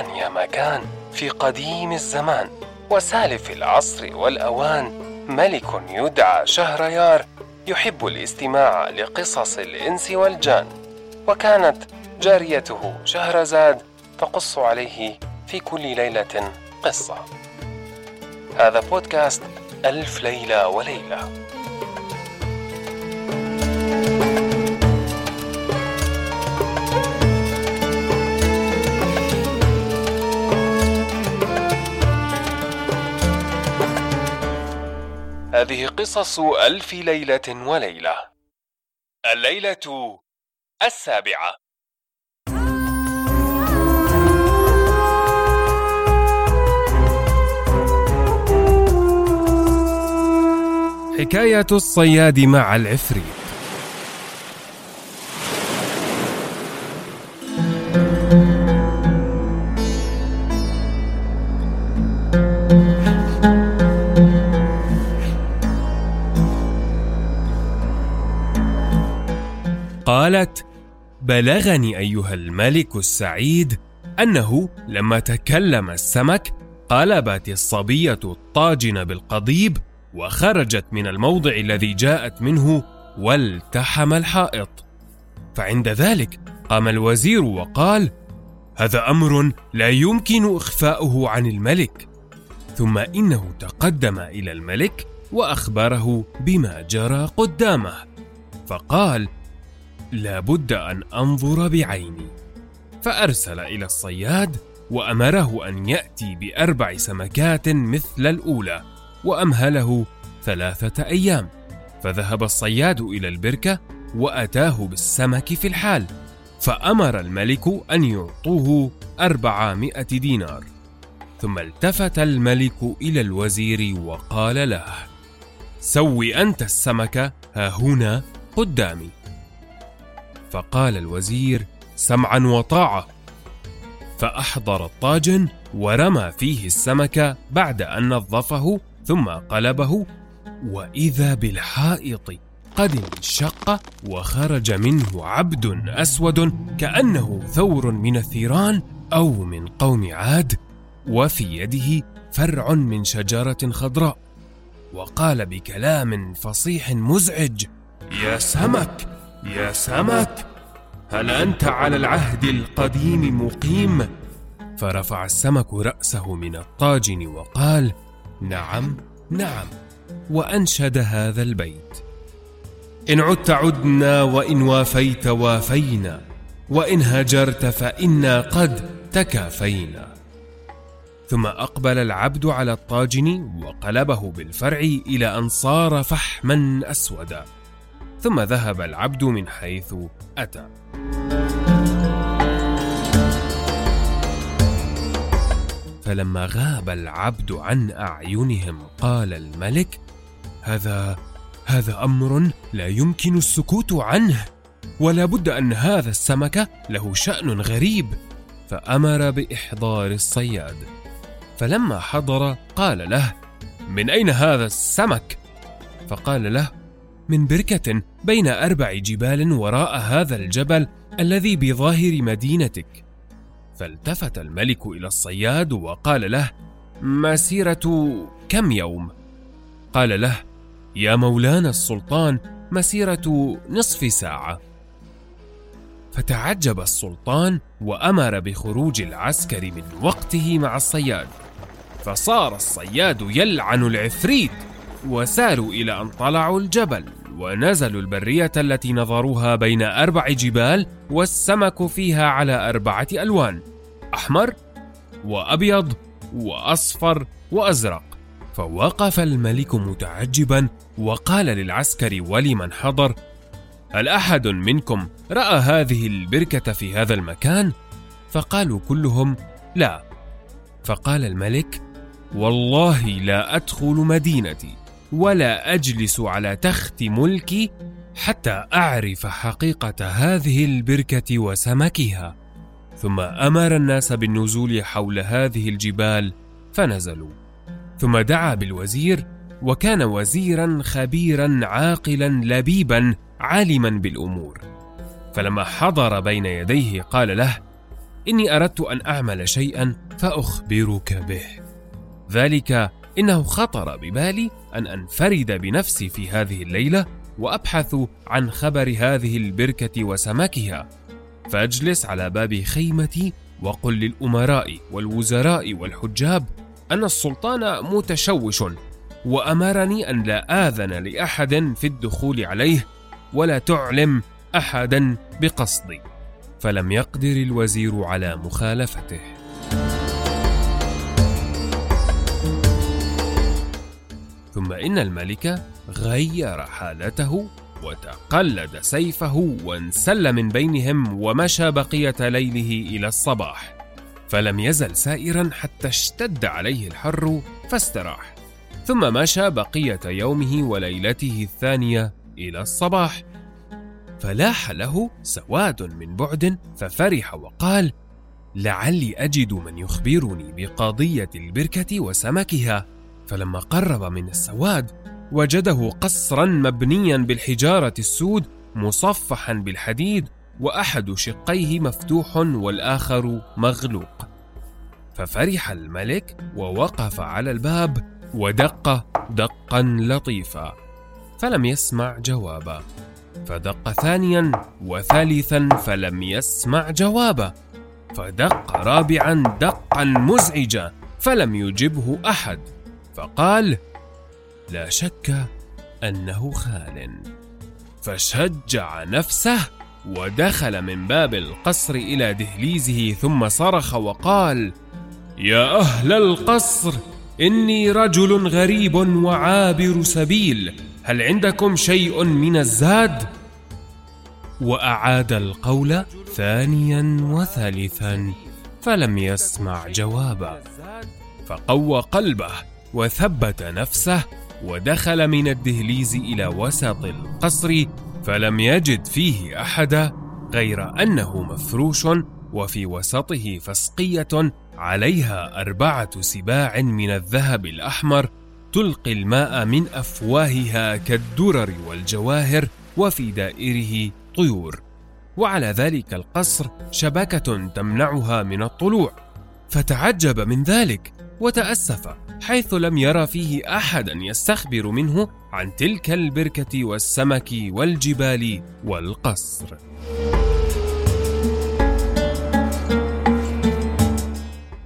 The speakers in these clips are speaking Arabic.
كان يا ما كان في قديم الزمان وسالف العصر والأوان ملك يدعى شهريار يحب الاستماع لقصص الإنس والجان. وكانت جاريته شهرزاد تقص عليه في كل ليلة قصة. هذا بودكاست ألف ليلة وليلة. هذه قصص ألف ليلة وليلة. الليلة السابعة. حكاية الصياد مع العفريت. بلغني أيها الملك السعيد أنه لما تكلم السمك قلبت الصبية الطاجن بالقضيب وخرجت من الموضع الذي جاءت منه والتحم الحائط. فعند ذلك قام الوزير وقال هذا أمر لا يمكن إخفاؤه عن الملك. ثم إنه تقدم إلى الملك وأخبره بما جرى قدامه. فقال لا بد أن أنظر بعيني. فأرسل إلى الصياد وأمره أن يأتي بأربع سمكات مثل الأولى وأمهله ثلاثة أيام. فذهب الصياد إلى البركة وأتاه بالسمك في الحال فأمر الملك أن يعطوه أربعمائة دينار. ثم التفت الملك إلى الوزير وقال له سوي أنت السمك ها هنا قدامي. فقال الوزير سمعا وطاعة. فأحضر الطاجن ورمى فيه السمك بعد أن نظفه ثم قلبه وإذا بالحائط قد انشق وخرج منه عبد أسود كأنه ثور من الثيران أو من قوم عاد وفي يده فرع من شجرة خضراء. وقال بكلام فصيح مزعج يا سمك! يا سمك هل أنت على العهد القديم مقيم؟ فرفع السمك رأسه من الطاجن وقال نعم نعم وأنشد هذا البيت. إن عدت عدنا وإن وافيت وافينا وإن هجرت فإنا قد تكافينا. ثم أقبل العبد على الطاجن وقلبه بالفرع إلى أن صار فحما أسودا. ثم ذهب العبد من حيث أتى. فلما غاب العبد عن أعينهم قال الملك هذا هذا أمر لا يمكن السكوت عنه ولا بد أن هذا السمك له شأن غريب. فأمر بإحضار الصياد. فلما حضر قال له من أين هذا السمك؟ فقال له من بركة بين أربع جبال وراء هذا الجبل الذي بظاهر مدينتك. فالتفت الملك إلى الصياد وقال له مسيرة كم يوم؟ قال له يا مولانا السلطان مسيرة نصف ساعة. فتعجب السلطان وأمر بخروج العسكر من وقته مع الصياد. فصار الصياد يلعن العفريت وساروا إلى أن طلعوا الجبل ونزلوا البرية التي نظروها بين أربع جبال والسمك فيها على أربعة ألوان أحمر وأبيض وأصفر وأزرق. فوقف الملك متعجبا وقال للعسكر ولمن حضر؟ هل أحد منكم رأى هذه البركة في هذا المكان؟ فقالوا كلهم لا. فقال الملك والله لا أدخل مدينتي. ولا أجلس على تخت ملكي حتى أعرف حقيقة هذه البركة وسمكها. ثم أمر الناس بالنزول حول هذه الجبال فنزلوا. ثم دعا بالوزير وكان وزيرا خبيرا عاقلا لبيبا عالما بالأمور. فلما حضر بين يديه قال له إني أردت أن أعمل شيئا فأخبرك به. ذلك إنه خطر ببالي أن أنفرد بنفسي في هذه الليلة وأبحث عن خبر هذه البركة وسمكها فأجلس على باب خيمتي وقل للأمراء والوزراء والحجاب أن السلطان متشوش وأمرني أن لا آذن لأحد في الدخول عليه ولا تعلم أحدا بقصدي. فلم يقدر الوزير على مخالفته. ثم إن الملك غير حالته وتقلد سيفه وانسل من بينهم ومشى بقية ليله إلى الصباح فلم يزل سائرا حتى اشتد عليه الحر فاستراح ثم مشى بقية يومه وليلته الثانية إلى الصباح فلاح له سواد من بعد ففرح وقال لعلي أجد من يخبرني بقضية البركة وسمكها فلما قرب من السواد وجده قصرا مبنيا بالحجارة السود مصفحا بالحديد وأحد شقيه مفتوح والآخر مغلوق. ففرح الملك ووقف على الباب ودق دقا لطيفا فلم يسمع جوابا. فدق ثانيا وثالثا فلم يسمع جوابا. فدق رابعا دقا مزعجا فلم يجبه أحد. فقال لا شك أنه خال. فشجع نفسه ودخل من باب القصر إلى دهليزه ثم صرخ وقال يا أهل القصر إني رجل غريب وعابر سبيل هل عندكم شيء من الزاد؟ وأعاد القول ثانيا وثالثا فلم يسمع جوابا فقوى قلبه وثبت نفسه ودخل من الدهليز إلى وسط القصر فلم يجد فيه احدا غير أنه مفروش وفي وسطه فسقية عليها أربعة سباع من الذهب الأحمر تلقي الماء من أفواهها كالدرر والجواهر وفي دائره طيور. وعلى ذلك القصر شبكة تمنعها من الطلوع. فتعجب من ذلك وتأسف حيث لم يرى فيه أحدا يستخبر منه عن تلك البركة والسمك والجبال والقصر.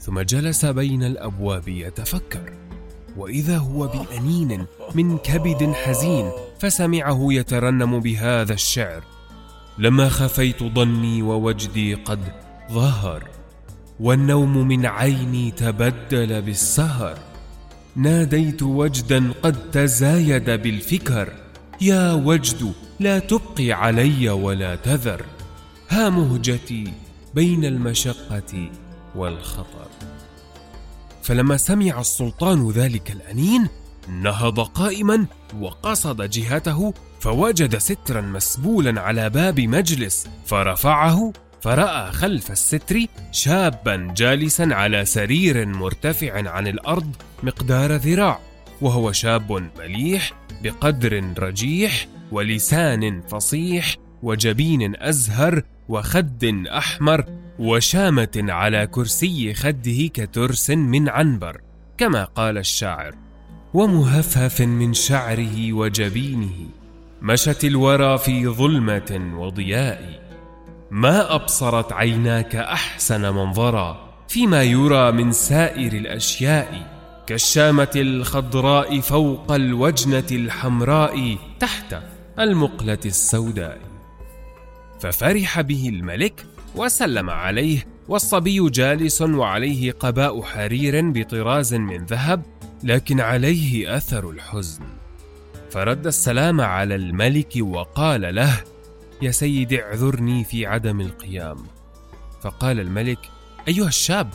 ثم جلس بين الأبواب يتفكر وإذا هو بأنين من كبد حزين فسمعه يترنم بهذا الشعر لما خفيت ظني ووجدي قد ظهر والنوم من عيني تبدل بالسهر. ناديت وجدا قد تزايد بالفكر. يا وجد لا تبقي علي ولا تذر. ها مهجتي بين المشقة والخطر. فلما سمع السلطان ذلك الأنين نهض قائما وقصد جهته فوجد سترا مسبولا على باب مجلس فرفعه فرأى خلف الستر شابا جالسا على سرير مرتفع عن الأرض مقدار ذراع وهو شاب مليح بقدر رجيح ولسان فصيح وجبين أزهر وخد أحمر وشامة على كرسي خده كترس من عنبر كما قال الشاعر. ومهفهف من شعره وجبينه مشت الورى في ظلمة وضياء. ما أبصرت عيناك أحسن منظرا فيما يرى من سائر الأشياء كالشامة الخضراء فوق الوجنة الحمراء تحت المقلة السوداء. ففرح به الملك وسلم عليه والصبي جالس وعليه قباء حرير بطراز من ذهب لكن عليه أثر الحزن. فرد السلام على الملك وقال له يا سيدي اعذرني في عدم القيام. فقال الملك أيها الشاب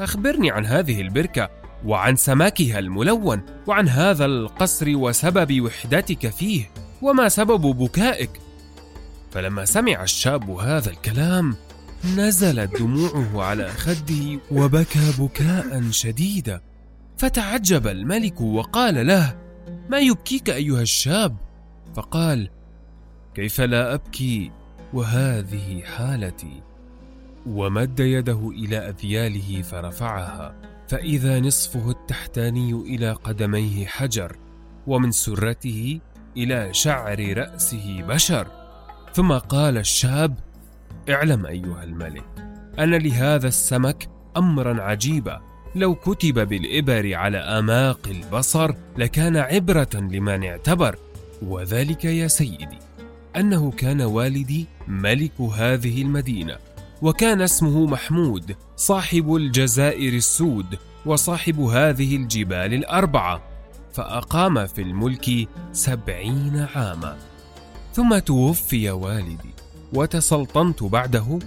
أخبرني عن هذه البركة وعن سماكها الملون وعن هذا القصر وسبب وحدتك فيه وما سبب بكائك. فلما سمع الشاب هذا الكلام نزلت دموعه على خده وبكى بكاء شديدا. فتعجب الملك وقال له ما يبكيك أيها الشاب؟ فقال كيف لا أبكي؟ وهذه حالتي. ومد يده إلى أذياله فرفعها. فإذا نصفه التحتاني إلى قدميه حجر ومن سرته إلى شعر رأسه بشر. ثم قال الشاب اعلم أيها الملك أن لهذا السمك أمرا عجيبا لو كتب بالإبر على أماق البصر لكان عبرة لمن اعتبر. وذلك يا سيدي. أنه كان والدي ملك هذه المدينة وكان اسمه محمود صاحب الجزائر السود وصاحب هذه الجبال الأربعة فأقام في الملك سبعين عاما. ثم توفي والدي وتسلطنت بعده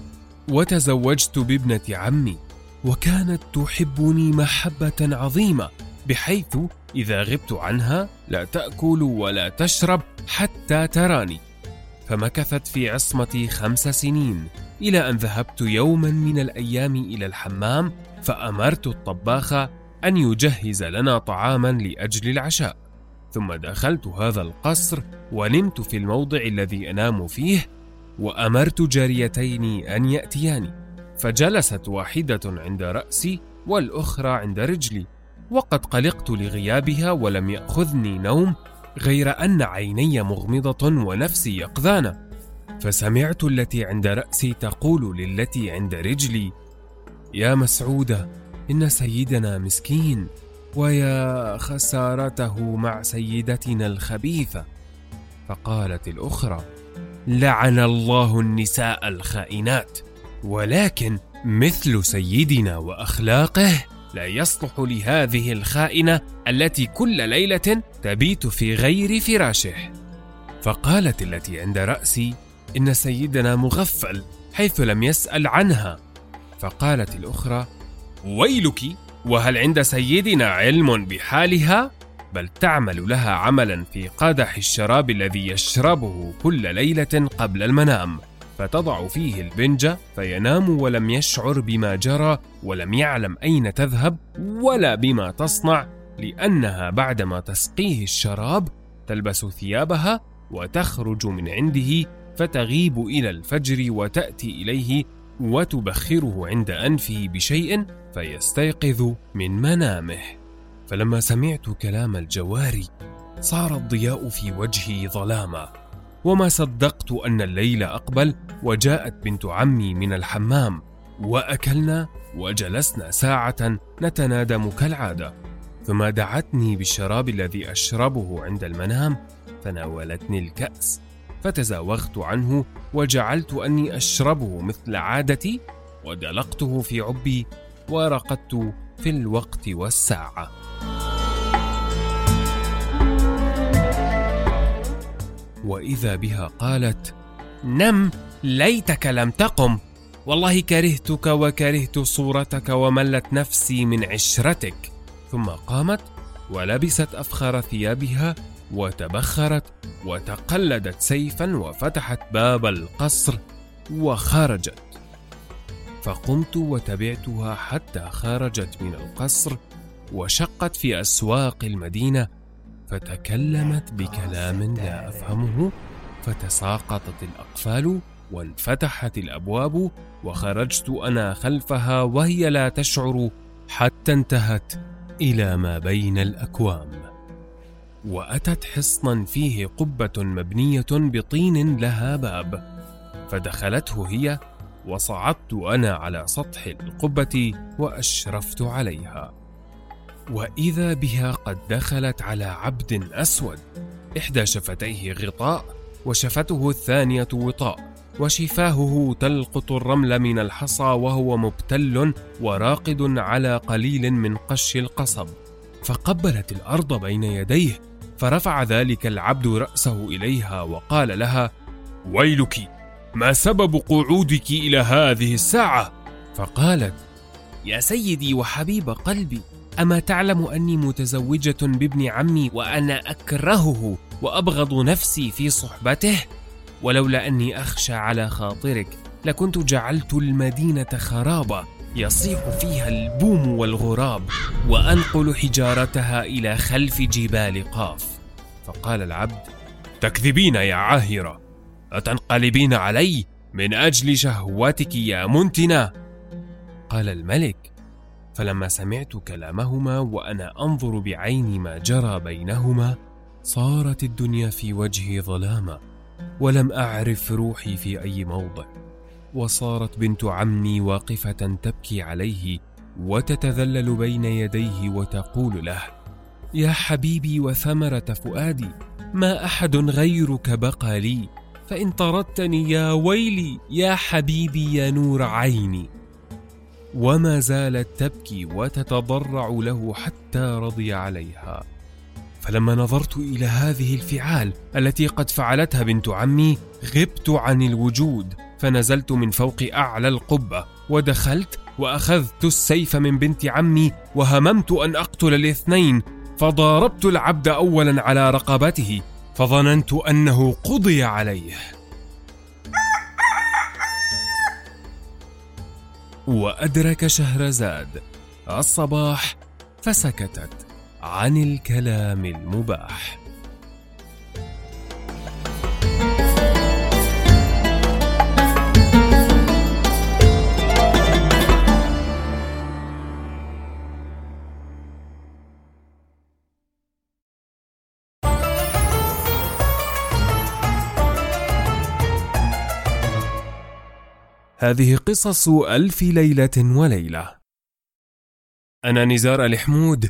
وتزوجت بابنة عمي وكانت تحبني محبة عظيمة بحيث إذا غبت عنها لا تأكل ولا تشرب حتى تراني. فمكثت في عصمتي خمس سنين إلى أن ذهبت يوما من الأيام إلى الحمام فأمرت الطباخ أن يجهز لنا طعاما لأجل العشاء. ثم دخلت هذا القصر ونمت في الموضع الذي أنام فيه وأمرت جاريتين أن يأتياني فجلست واحدة عند رأسي والأخرى عند رجلي وقد قلقت لغيابها ولم يأخذني نوم غير أن عيني مغمضة ونفسي يقظانة فسمعت التي عند رأسي تقول للتي عند رجلي يا مسعودة إن سيدنا مسكين ويا خسارته مع سيدتنا الخبيثة. فقالت الأخرى لعن الله النساء الخائنات ولكن مثل سيدنا وأخلاقه لا يصلح لهذه الخائنة التي كل ليلة تبيت في غير فراشه. فقالت التي عند رأسي إن سيدنا مغفل حيث لم يسأل عنها. فقالت الأخرى ويلك وهل عند سيدنا علم بحالها؟ بل تعمل لها عملا في قدح الشراب الذي يشربه كل ليلة قبل المنام. فتضع فيه البنجة فينام ولم يشعر بما جرى ولم يعلم أين تذهب ولا بما تصنع. لأنها بعدما تسقيه الشراب تلبس ثيابها وتخرج من عنده فتغيب إلى الفجر وتأتي إليه وتبخره عند أنفه بشيء فيستيقظ من منامه. فلما سمعت كلام الجواري صار الضياء في وجهي ظلاما. وما صدقت أن الليل أقبل وجاءت بنت عمي من الحمام وأكلنا وجلسنا ساعة نتنادم كالعادة. ثم دعتني بالشراب الذي أشربه عند المنام فناولتني الكأس فتزاوغت عنه وجعلت أني أشربه مثل عادتي ودلقته في عبي ورقدت في الوقت والساعة. وإذا بها قالت نم ليتك لم تقم والله كرهتك وكرهت صورتك وملت نفسي من عشرتك. ثم قامت ولبست أفخر ثيابها وتبخرت وتقلدت سيفا وفتحت باب القصر وخرجت. فقمت وتبعتها حتى خرجت من القصر وشقت في أسواق المدينة فتكلمت بكلام لا أفهمه فتساقطت الأقفال وانفتحت الأبواب وخرجت أنا خلفها وهي لا تشعر حتى انتهت. إلى ما بين الأكوام. وأتت حصنا فيه قبة مبنية بطين لها باب. فدخلته هي وصعدت أنا على سطح القبة وأشرفت عليها. وإذا بها قد دخلت على عبد أسود إحدى شفتيه غطاء وشفته الثانية وطاء. وشفاهه تلقط الرمل من الحصى وهو مبتل وراقد على قليل من قش القصب فقبلت الأرض بين يديه فرفع ذلك العبد رأسه إليها وقال لها ويلك ما سبب قعودك إلى هذه الساعة فقالت يا سيدي وحبيب قلبي أما تعلم أني متزوجة بابن عمي وأنا أكرهه وأبغض نفسي في صحبته؟ ولولا أني أخشى على خاطرك لكنت جعلت المدينة خرابة يصيح فيها البوم والغراب وأنقل حجارتها إلى خلف جبال قاف. فقال العبد تكذبين يا عاهرة أتنقلبين علي من أجل شهواتك يا منتنة؟ قال الملك فلما سمعت كلامهما وأنا أنظر بعيني ما جرى بينهما صارت الدنيا في وجهي ظلاما. ولم أعرف روحي في أي موضع. وصارت بنت عمي واقفة تبكي عليه وتتذلل بين يديه وتقول له يا حبيبي وثمرة فؤادي ما أحد غيرك بقى لي. فإن طردتني يا ويلي يا حبيبي يا نور عيني. وما زالت تبكي وتتضرع له حتى رضي عليها. فلما نظرت إلى هذه الفعال التي قد فعلتها بنت عمي غبت عن الوجود فنزلت من فوق أعلى القبة ودخلت وأخذت السيف من بنت عمي وهممت أن أقتل الاثنين فضاربت العبد اولا على رقبته فظننت أنه قضي عليه. وأدرك شهرزاد الصباح فسكتت. عن الكلام المباح. هذه قصص ألف ليلة وليلة. أنا نزار الحمود